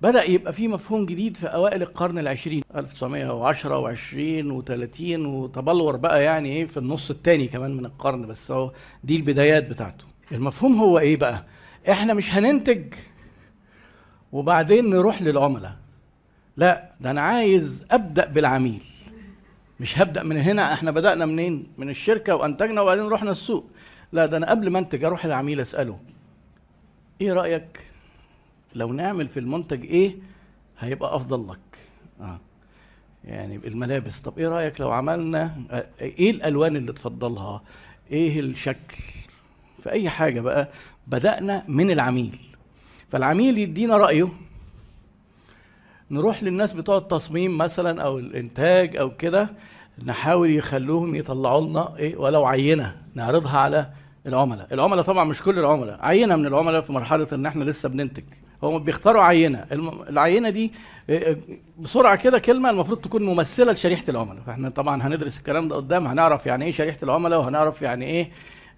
بدأ يبقى في مفهوم جديد في أوائل القرن العشرين. 1910 و20 و30 وتبلور بقى يعني إيه في النص الثاني كمان من القرن بس هو دي البدايات بتاعته. المفهوم هو إيه بقى؟ إحنا مش هننتج وبعدين نروح للعملاء. لا ده أنا عايز أبدأ بالعميل. مش هبدأ من هنا إحنا بدأنا منين؟ من الشركة وأنتجنا وبعدين رحنا السوق. لا ده أنا قبل ما أنتج أروح للعميل أسأله إيه رأيك لو نعمل في المنتج إيه هيبقى أفضل لك. آه. يعني الملابس. طب إيه رأيك لو عملنا آه، إيه الألوان اللي تفضلها؟ إيه الشكل؟ في أي حاجة بقى. بدأنا من العميل. فالعميل يدينا رأيه. نروح للناس بتوع التصميم مثلا أو الإنتاج أو كده نحاول يخلوهم يطلعوا لنا إيه ولو عينة. نعرضها على العملاء. العملاء طبعا مش كل العملاء عينة من العملاء في مرحلة إن إحنا لسه بننتج. هم بيختاروا عينة. العينة دي بسرعة كده كلمة المفروض تكون ممثلة لشريحة العملاء. فاحنا طبعا هندرس الكلام ده قدام هنعرف يعني إيه شريحة العملاء وهنعرف يعني إيه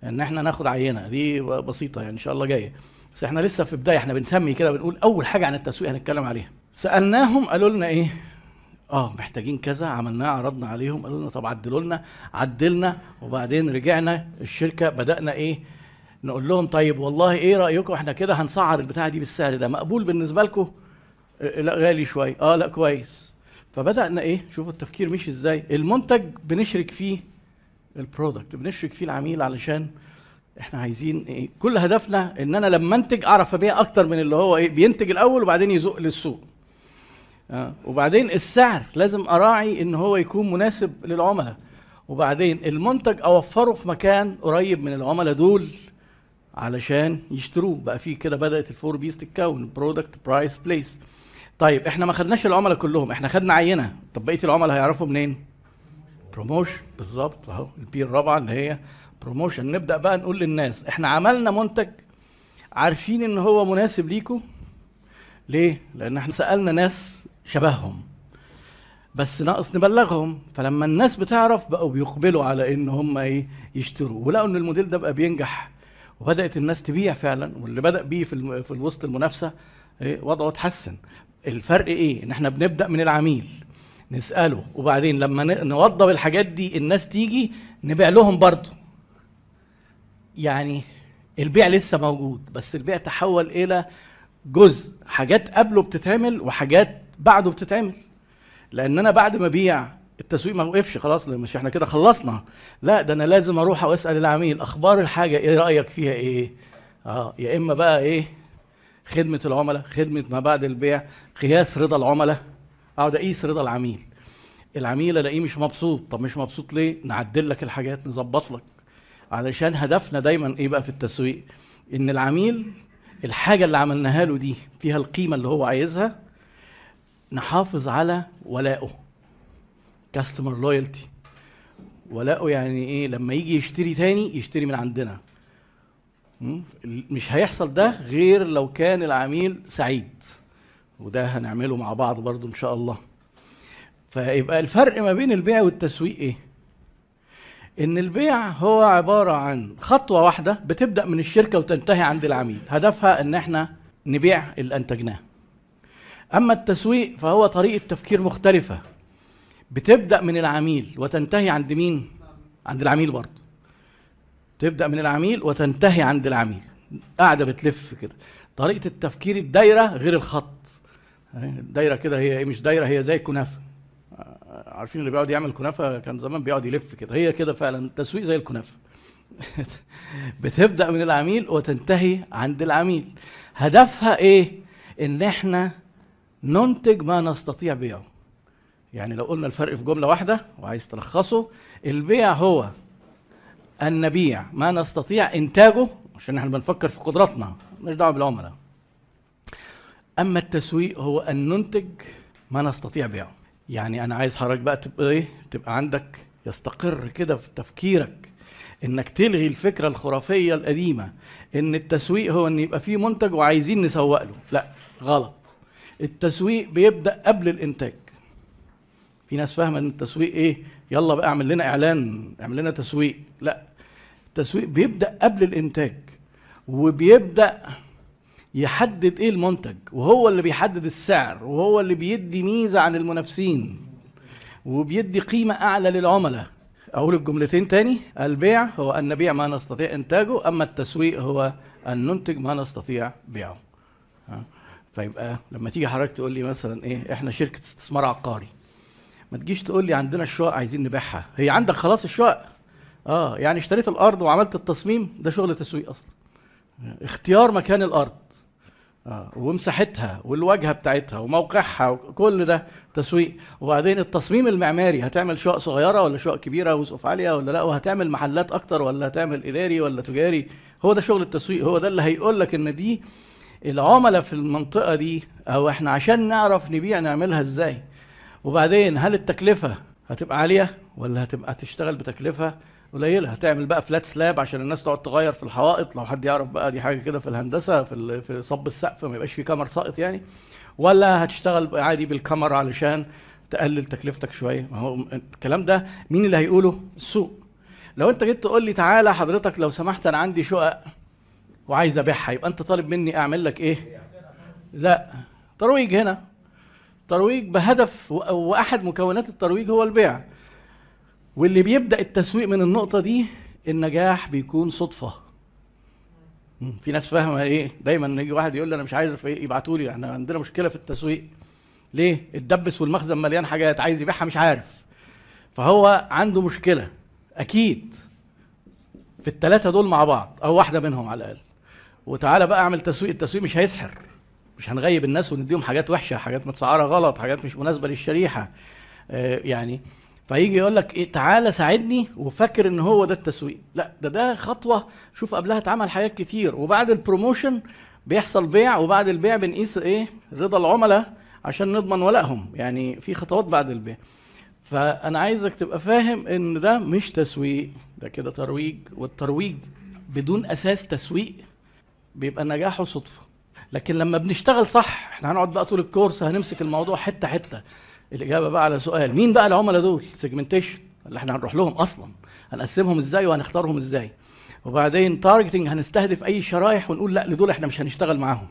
إن إحنا ناخد عينة. دي بسيطة يعني إن شاء الله جاية. بس إحنا لسه في بداية إحنا بنسمي كده بنقول أول حاجة عن التسويق هنتكلم عليها. سألناهم قالوا لنا إيه؟ آه محتاجين كذا عملناه عرضنا عليهم قالوا لنا طب عدلوا لنا عدلنا وبعدين رجعنا الشركة بدأنا إيه؟ نقول لهم طيب والله إيه رأيكم؟ إحنا كده هنسعر البتاعة دي بالسعر ده. مقبول بالنسبة لكم؟ آه، لا غالي شوية. آه لا كويس. فبدأنا إيه؟ شوفوا التفكير مش إزاي. المنتج بنشرك فيه البرودكت بنشرك فيه العميل علشان إحنا عايزين إيه؟ كل هدفنا ان أنا لما انتج اعرف ابيع أكتر من اللي هو إيه بينتج الأول وبعدين يزق للسوق. آه. وبعدين السعر لازم أراعي إن هو يكون مناسب للعملاء. وبعدين المنتج أوفره في مكان قريب من العملاء دول. علشان يشتروه. بقى في كده بدأت ال four P's تتكون product price place طيب إحنا ما خدناش العملاء كلهم إحنا خدنا عينة. طب بقية العملاء هيعرفوا منين؟ promotion بالظبط أهو ال P الرابعة اللي هي promotion نبدأ بقى نقول للناس إحنا عملنا منتج عارفين إن هو مناسب ليكم ليه؟ لأن إحنا سألنا ناس شبههم بس ناقص نبلغهم. فلما الناس بتعرف بقوا بيقبلوا على إن هم إيه يشتروا. ولقوا إن الموديل ده بقى بينجح وبدأت الناس تبيع فعلا واللي بدأ بيه في في وسط المنافسة إيه وضعه اتحسن. الفرق إيه؟ إن إحنا بنبدأ من العميل نسأله. وبعدين لما نوضب الحاجات دي الناس تيجي نبيع لهم برضه. يعني البيع لسه موجود بس البيع تحول إلى جزء حاجات قبله بتتعمل وحاجات بعده بتتعمل. لأن أنا بعد ما أبيع التسويق ما وقفش خلاص مش إحنا كده خلصنا. لا ده أنا لازم أروح واسال العميل أخبار الحاجة إيه؟ رأيك فيها إيه؟ آه يا إما بقى إيه؟ خدمة العملاء خدمة ما بعد البيع قياس رضا العملاء. أقعد أقيس رضا العميل. العميل ألاقيه مش مبسوط. طب مش مبسوط ليه؟ نعدل لك الحاجات نظبط لك. علشان هدفنا دايما إيه بقى في التسويق؟ إن العميل الحاجة اللي عملناها له دي فيها القيمة اللي هو عايزها نحافظ على ولائه كاستمر لويالتي ولائه يعني إيه لما يجي يشتري تاني يشتري من عندنا? مش هيحصل ده غير لو كان العميل سعيد. وده هنعمله مع بعض برضو إن شاء الله. فيبقى الفرق ما بين البيع والتسويق إيه؟ إن البيع هو عبارة عن خطوة واحدة بتبدأ من الشركة وتنتهي عند العميل. هدفها إن إحنا نبيع اللي أنتجناه. أما التسويق فهو طريقة تفكير مختلفة. بتبدأ من العميل وتنتهي عند مين؟ عند العميل برضه. تبدأ من العميل وتنتهي عند العميل. قاعدة بتلف كده. طريقة التفكير الدايرة غير الخط. الدايره كده هي؟ مش دايرة هي زي الكنافة. عارفين اللي بيقعد يعمل كنافة؟ كان زمان بيقعد يلف كده. هي كده فعلا التسويق زي الكنافة. بتبدأ من العميل وتنتهي عند العميل. هدفها إيه؟ إن إحنا ننتج ما نستطيع بيعه. يعني لو قلنا الفرق في جملة واحدة وعايز تلخصه البيع هو ان نبيع ما نستطيع إنتاجه عشان إحنا بنفكر في قدراتنا مش دعوة بالعملاء. أما التسويق هو أن ننتج ما نستطيع بيعه. يعني أنا عايز حضرتك بقى تبقى إيه تبقى عندك يستقر كده في تفكيرك إنك تلغي الفكرة الخرافية القديمة إن التسويق هو إن يبقى فيه منتج وعايزين نسوق له. لا غلط. التسويق بيبدأ قبل الإنتاج. في ناس فاهمة إن التسويق إيه؟ يلا بقى اعمل لنا إعلان اعمل لنا تسويق. لا التسويق بيبدأ قبل الإنتاج وبيبدأ يحدد إيه المنتج وهو اللي بيحدد السعر وهو اللي بيدي ميزة عن المنافسين وبيدي قيمة أعلى للعملاء. أقول الجملتين تاني البيع هو أن نبيع ما نستطيع إنتاجه أما التسويق هو أن ننتج ما نستطيع بيعه؟ فيبقى لما تيجي حضرتك تقول لي مثلا إيه إحنا شركة استثمار عقاري. ما تجيش تقول لي عندنا الشقق عايزين نبيعها. هي عندك خلاص الشقق. آه يعني اشتريت الأرض وعملت التصميم ده شغل تسويق أصلا. اختيار مكان الأرض. آه. ومساحتها والواجهة بتاعتها وموقعها وكل ده تسويق. وبعدين التصميم المعماري هتعمل شقق صغيرة ولا شقق كبيرة وسقف عالية ولا لا؟ وهتعمل محلات أكتر ولا هتعمل إداري ولا تجاري؟ هو ده شغل التسويق. هو ده اللي هيقول لك إن دي العملاء في المنطقة دي أو إحنا عشان نعرف نبيع نعملها إزاي. وبعدين هل التكلفة هتبقى عالية ولا هتبقى تشتغل بتكلفة قليلة؟ هتعمل بقى فلات سلاب عشان الناس تقعد تغير في الحوائط؟ لو حد يعرف بقى دي حاجة كده في الهندسة في في صب السقف ما يبقاش في كمر ساقط يعني. ولا هتشتغل عادي بالكمر علشان تقلل تكلفتك شوية؟ ما هو الكلام ده مين اللي هيقوله؟ السوق. لو انت جيت تقول لي تعالى حضرتك لو سمحت أنا عندي شقق وعايز ابيعها يبقى انت طالب مني اعمل لك إيه؟ لا. ترويج هنا. ترويج بهدف وأحد مكونات الترويج هو البيع. واللي بيبدأ التسويق من النقطة دي النجاح بيكون صدفة. في ناس فاهمة إيه؟ دايما يجي واحد يقول لي أنا مش عايز إيه؟ يبعتوا لي إحنا عندنا مشكلة في التسويق. ليه؟ الدبس والمخزن مليان حاجات عايز يبيعها مش عارف. فهو عنده مشكلة. أكيد في الثلاثه دول مع بعض أو واحدة منهم على الأقل. وتعالى بقى أعمل تسويق. التسويق مش هيسحر. مش هنغيب الناس ونديهم حاجات وحشة حاجات متسعرة غلط حاجات مش مناسبة للشريحة. آه، يعني فيجي يقول لك إيه تعالى ساعدني وفاكر إن هو ده التسويق. لا ده ده خطوة. شوف قبلها اتعمل حاجات كتير. وبعد البروموشن بيحصل بيع وبعد البيع بنقيس إيه رضا العملاء عشان نضمن ولائهم. يعني في خطوات بعد البيع. فأنا عايزك تبقى فاهم إن ده مش تسويق ده كده ترويج. والترويج بدون أساس تسويق بيبقى نجاحه صدفة. لكن لما بنشتغل صح إحنا هنقعد بقى طول الكورس هنمسك الموضوع حتة حتة. الإجابة بقى على سؤال مين بقى العملاء دول؟ segmentation اللي إحنا هنروح لهم أصلا. هنقسمهم إزاي وهنختارهم إزاي؟ وبعدين targeting هنستهدف أي شرايح ونقول لأ لدول إحنا مش هنشتغل معاهم.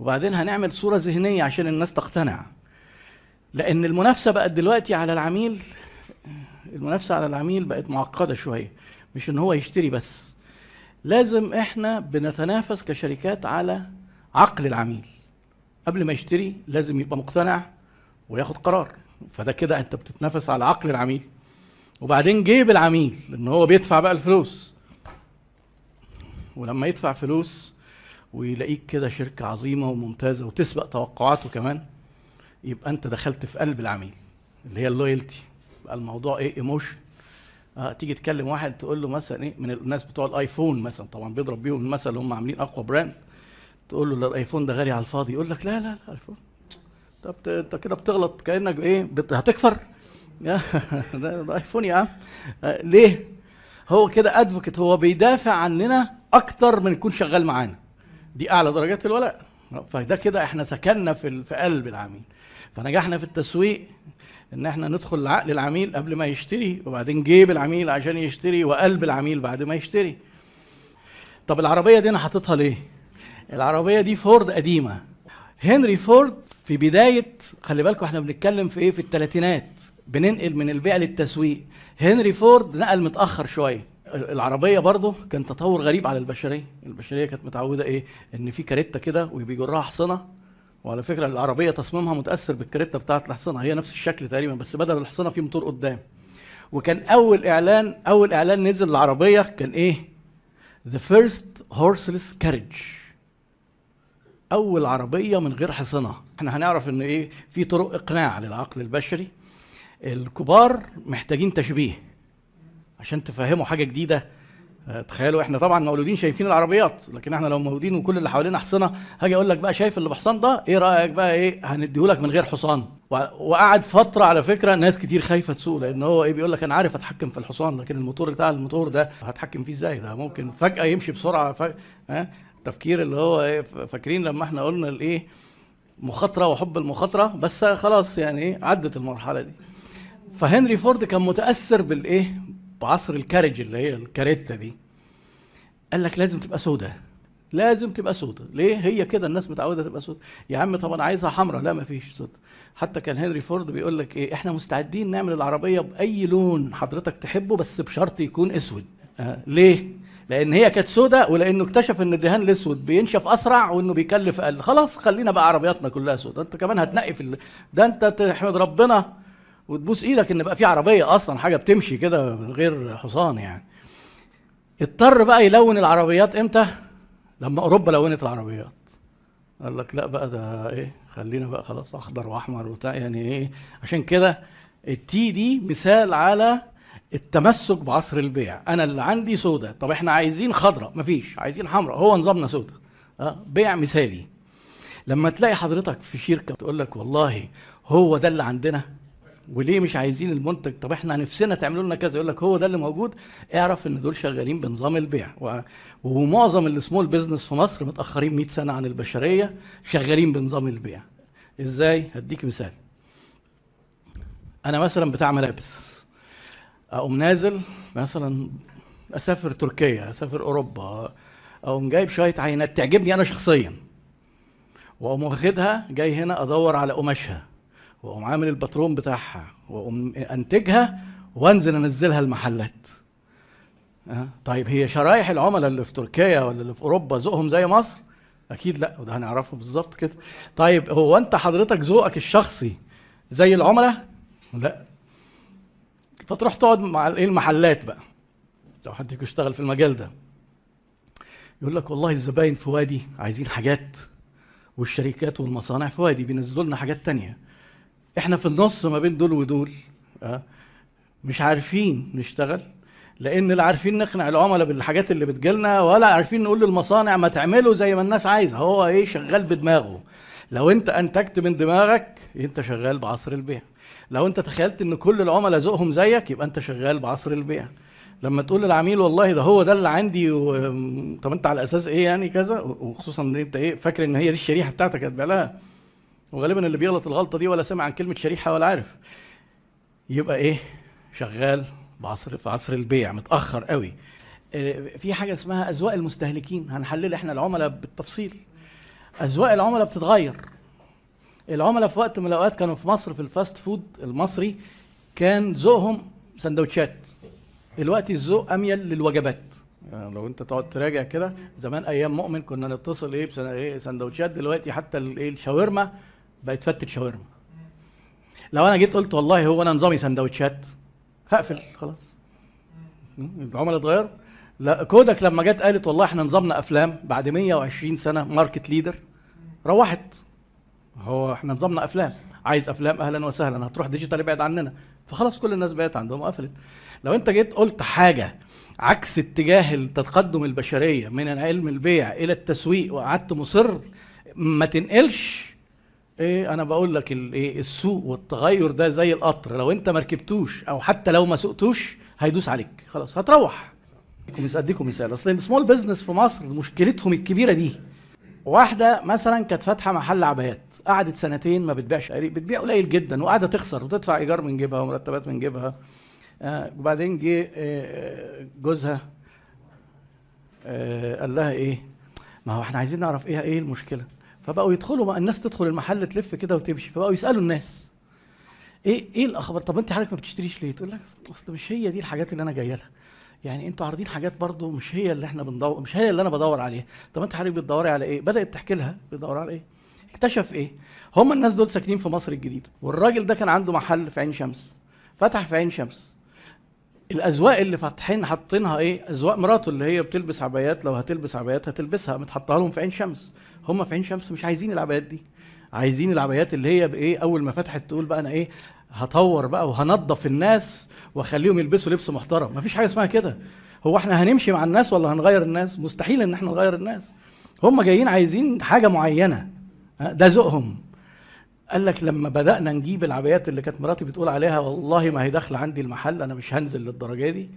وبعدين هنعمل صورة ذهنية عشان الناس تقتنع. لأن المنافسة بقت دلوقتي على العميل المنافسة على العميل بقت معقدة شوية مش إن هو يشتري بس. لازم إحنا بنتنافس كشركات على عقل العميل. قبل ما يشتري لازم يبقى مقتنع وياخد قرار. فده كده انت بتتنافس على عقل العميل. وبعدين جيب العميل لأن هو بيدفع بقى الفلوس. ولما يدفع فلوس ويلاقيك كده شركة عظيمة وممتازة وتسبق توقعاته كمان يبقى انت دخلت في قلب العميل اللي هي ال loyalty بقى الموضوع إيه emotion آه تيجي تكلم واحد تقول له مثلا إيه من الناس بتوع الآيفون مثلا طبعا بيضرب بيهم المثل هم عاملين أقوى brand تقول له لا الايفون ده غالي على الفاضي. يقول لك لا لا لا الايفون طب انت كده بتغلط كأنك إيه بت... هتكفر. ده, ده ايفون يا عم. آه، ليه؟ هو كده ادفوكيت هو بيدافع عننا أكتر من يكون شغال معانا. دي أعلى درجات الولاء. فده كده إحنا سكننا في في قلب العميل. فنجحنا في التسويق إن إحنا ندخل عقل العميل قبل ما يشتري وبعدين جيب العميل عشان يشتري وقلب العميل بعد ما يشتري. طب العربية دي أنا حاططها ليه؟ العربية دي فورد قديمة. هنري فورد في بداية خلي بالكم إحنا بنتكلم في إيه؟ في الثلاثينات بننقل من البيع للتسويق. هنري فورد نقل متأخر شوية. العربية برضه كان تطور غريب على البشرية. البشرية كانت متعودة إيه؟ ان في كاريتا كده وبيجرها حصنة. وعلى فكرة العربية تصميمها متأثر بالكاريتا بتاعه الحصنة. هي نفس الشكل تقريبا بس بدل الحصنة في موتور قدام. وكان أول إعلان أول إعلان نزل العربيه كان إيه؟ The first horseless carriage. أول عربية من غير حصنه إحنا هنعرف إن إيه؟ في طرق إقناع للعقل البشري. الكبار محتاجين تشبيه عشان تفهموا حاجة جديدة. آه، تخيلوا إحنا طبعا مولودين شايفين العربيات لكن إحنا لو مولودين وكل اللي حوالينا حصنه هاجي أقول لك بقى شايف اللي بحصان ده إيه رأيك بقى إيه؟ هنديهولك من غير حصان. وقعد فترة على فكرة ناس كتير خايفة تسوق لأن هو إيه؟ بيقول لك أنا عارف أتحكم في الحصان لكن الموتور بتاع الموتور ده هتحكم فيه إزاي؟ ده ممكن فجأة يمشي بسرعة ف... ها التفكير اللي هو إيه فاكرين لما إحنا قلنا الإيه مخاطرة وحب المخاطرة بس خلاص يعني إيه عدت المرحلة دي. فهنري فورد كان متأثر بالإيه بعصر ال carriage اللي هي الكاريتا دي. قال لك لازم تبقى سودة لازم تبقى سودة. ليه؟ هي كده الناس متعودة تبقى سودة. يا عم طب عايزها حمراء. لا مفيش سودة. حتى كان هنري فورد بيقول لك إيه إحنا مستعدين نعمل العربية بأي لون حضرتك تحبه بس بشرط يكون أسود. آه ليه؟ لأن هي كانت سودة ولأنه اكتشف إن الدهان الأسود بينشف أسرع وإنه بيكلف أقل. خلاص خلينا بقى عربياتنا كلها سودة. أنت كمان هتنقي في ال... ده أنت تحمد ربنا وتبوس إيدك إن بقى في عربية أصلا حاجة بتمشي كده غير حصان يعني. اضطر بقى يلون العربيات إمتى؟ لما أوروبا لونت العربيات. قال لك لا بقى ده إيه خلينا بقى خلاص أخضر وأحمر وبتاع. يعني إيه؟ عشان كده التي دي مثال على التمسك بعصر البيع. أنا اللي عندي سودا. طب إحنا عايزين خضراء مفيش. عايزين حمراء. هو نظامنا سودا. آه بيع مثالي. لما تلاقي حضرتك في شركة تقول لك والله هو ده اللي عندنا وليه مش عايزين المنتج؟ طب إحنا نفسنا تعملوا لنا كذا. يقول لك هو ده اللي موجود. اعرف إن دول شغالين بنظام البيع. و... ومعظم السمول بزنس في مصر متأخرين 100 سنة عن البشرية شغالين بنظام البيع. إزاي؟ هديك مثال. أنا مثلا بتاع ملابس. أقوم نازل مثلا أسافر تركيا أسافر أوروبا أقوم جايب شوية عينات تعجبني أنا شخصيا. وأقوم واخدها جاي هنا أدور على قماشها. وأقوم عامل الباترون بتاعها. وأقوم أنتجها وأنزل أنزلها المحلات. أه؟ طيب هي شرايح العملاء اللي في تركيا ولا اللي في أوروبا ذوقهم زي مصر؟ أكيد لأ وده هنعرفه بالظبط كده. طيب هو أنت حضرتك ذوقك الشخصي زي العملاء؟ لأ. فتروح تقعد مع إيه المحلات بقى. لو حد فيكم يشتغل في المجال ده. يقول لك والله الزباين في وادي عايزين حاجات والشركات والمصانع في وادي بينزلوا لنا حاجات تانية. إحنا في النص ما بين دول ودول أه؟ مش عارفين نشتغل لأن لا عارفين نقنع العملاء بالحاجات اللي بتجيلنا ولا عارفين نقول للمصانع ما تعملوا زي ما الناس عايزة. هو إيه شغال بدماغه. لو أنت أنتجت من دماغك أنت شغال بعصر البيع. لو انت تخيلت ان كل العملاء ذوقهم زيك يبقى انت شغال بعصر البيع. لما تقول للعميل والله ده هو ده اللي عندي و... طب انت على أساس إيه يعني كذا؟ وخصوصا إن أنت إيه فاكر إن هي دي الشريحة بتاعتك هتبيع لها وغالبا اللي بيغلط الغلطة دي ولا سمع عن كلمة شريحة ولا عارف. يبقى إيه؟ شغال بعصر في عصر البيع متأخر قوي. في حاجة اسمها أذواق المستهلكين. هنحلل إحنا العملاء بالتفصيل. أذواق العملاء بتتغير. العملاء في وقت من الأوقات كانوا في مصر في ال fast food المصري كان ذوقهم سندوتشات. دلوقتي الذوق أميل للوجبات. يعني لو أنت تقعد تراجع كده زمان أيام مؤمن كنا نتصل إيه بسن... إيه سندوتشات. دلوقتي حتى الايه الشاورما بقت فتت شاورما. لو أنا جيت قلت والله هو أنا نظامي سندوتشات هقفل خلاص. العملاء اتغيروا. لا Kodak لما جت قالت والله إحنا نظامنا أفلام بعد 120 سنة market leader روحت. هو إحنا نظامنا أفلام. عايز أفلام؟ أهلا وسهلا. هتروح digital ابعد عننا. فخلاص كل الناس بقت عندهم قفلت لو أنت جيت قلت حاجة عكس اتجاه التقدم البشرية من علم البيع إلى التسويق وقعدت مصر ما تنقلش. إيه أنا بقول لك الايه السوق والتغير ده زي القطر. لو أنت ما ركبتوش أو حتى لو ما سقتوش هيدوس عليك. خلاص هتروح. أديكم مثال. أصل السمول بزنس في مصر مشكلتهم الكبيرة دي. واحدة مثلا كانت فاتحة محل عبايات قعدت سنتين ما بتبيعش بتبيع قليل جدا وقاعدة تخسر وتدفع إيجار من جيبها ومرتبات من جيبها. آه وبعدين جه آه جوزها آه قال لها إيه؟ ما هو إحنا عايزين نعرف إيه إيه المشكلة. فبقوا يدخلوا بقى الناس تدخل المحل تلف كده وتمشي فبقوا يسألوا الناس. إيه إيه الأخبار؟ طب أنت حضرتك ما بتشتريش ليه؟ تقول لك أصل مش هي دي الحاجات اللي أنا جاية لها. يعني أنتوا عارضين حاجات برضو مش هي اللي إحنا بندور مش هي اللي أنا بدور عليها. طب انت حضرتك بتدوري على إيه؟ بدأت تحكي لها. بتدور على إيه؟ اكتشف إيه؟ هم الناس دول ساكنين في مصر الجديدة. والراجل ده كان عنده محل في عين شمس. فتح في عين شمس. الأذواق اللي فاتحين حاطينها إيه؟ أذواق مراته اللي هي بتلبس عبايات. لو هتلبس عبايات هتلبسها. متحطها لهم في عين شمس. هم في عين شمس مش عايزين العبايات دي. عايزين العبايات اللي هي بإيه؟ أول ما فتحت تقول بقى أنا إيه؟ هطور بقى وهنظف الناس واخليهم يلبسوا لبس محترم. مفيش حاجة اسمها كده. هو إحنا هنمشي مع الناس ولا هنغير الناس؟ مستحيل ان إحنا نغير الناس. هم جايين عايزين حاجة معينة. ده ذوقهم. قال لك لما بدأنا نجيب العبايات اللي كانت مراتي بتقول عليها والله ما هي داخلة عندي المحل أنا مش هنزل للدرجة دي.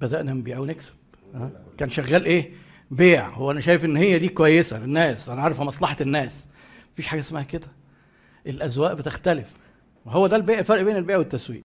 بدأنا نبيع ونكسب. كان شغال إيه؟ بيع. هو أنا شايف إن هي دي كويسة للناس. أنا عارفة مصلحة الناس. مفيش حاجة اسمها كده. الأذواق بتختلف. وهو ده الفرق بين البيع والتسويق.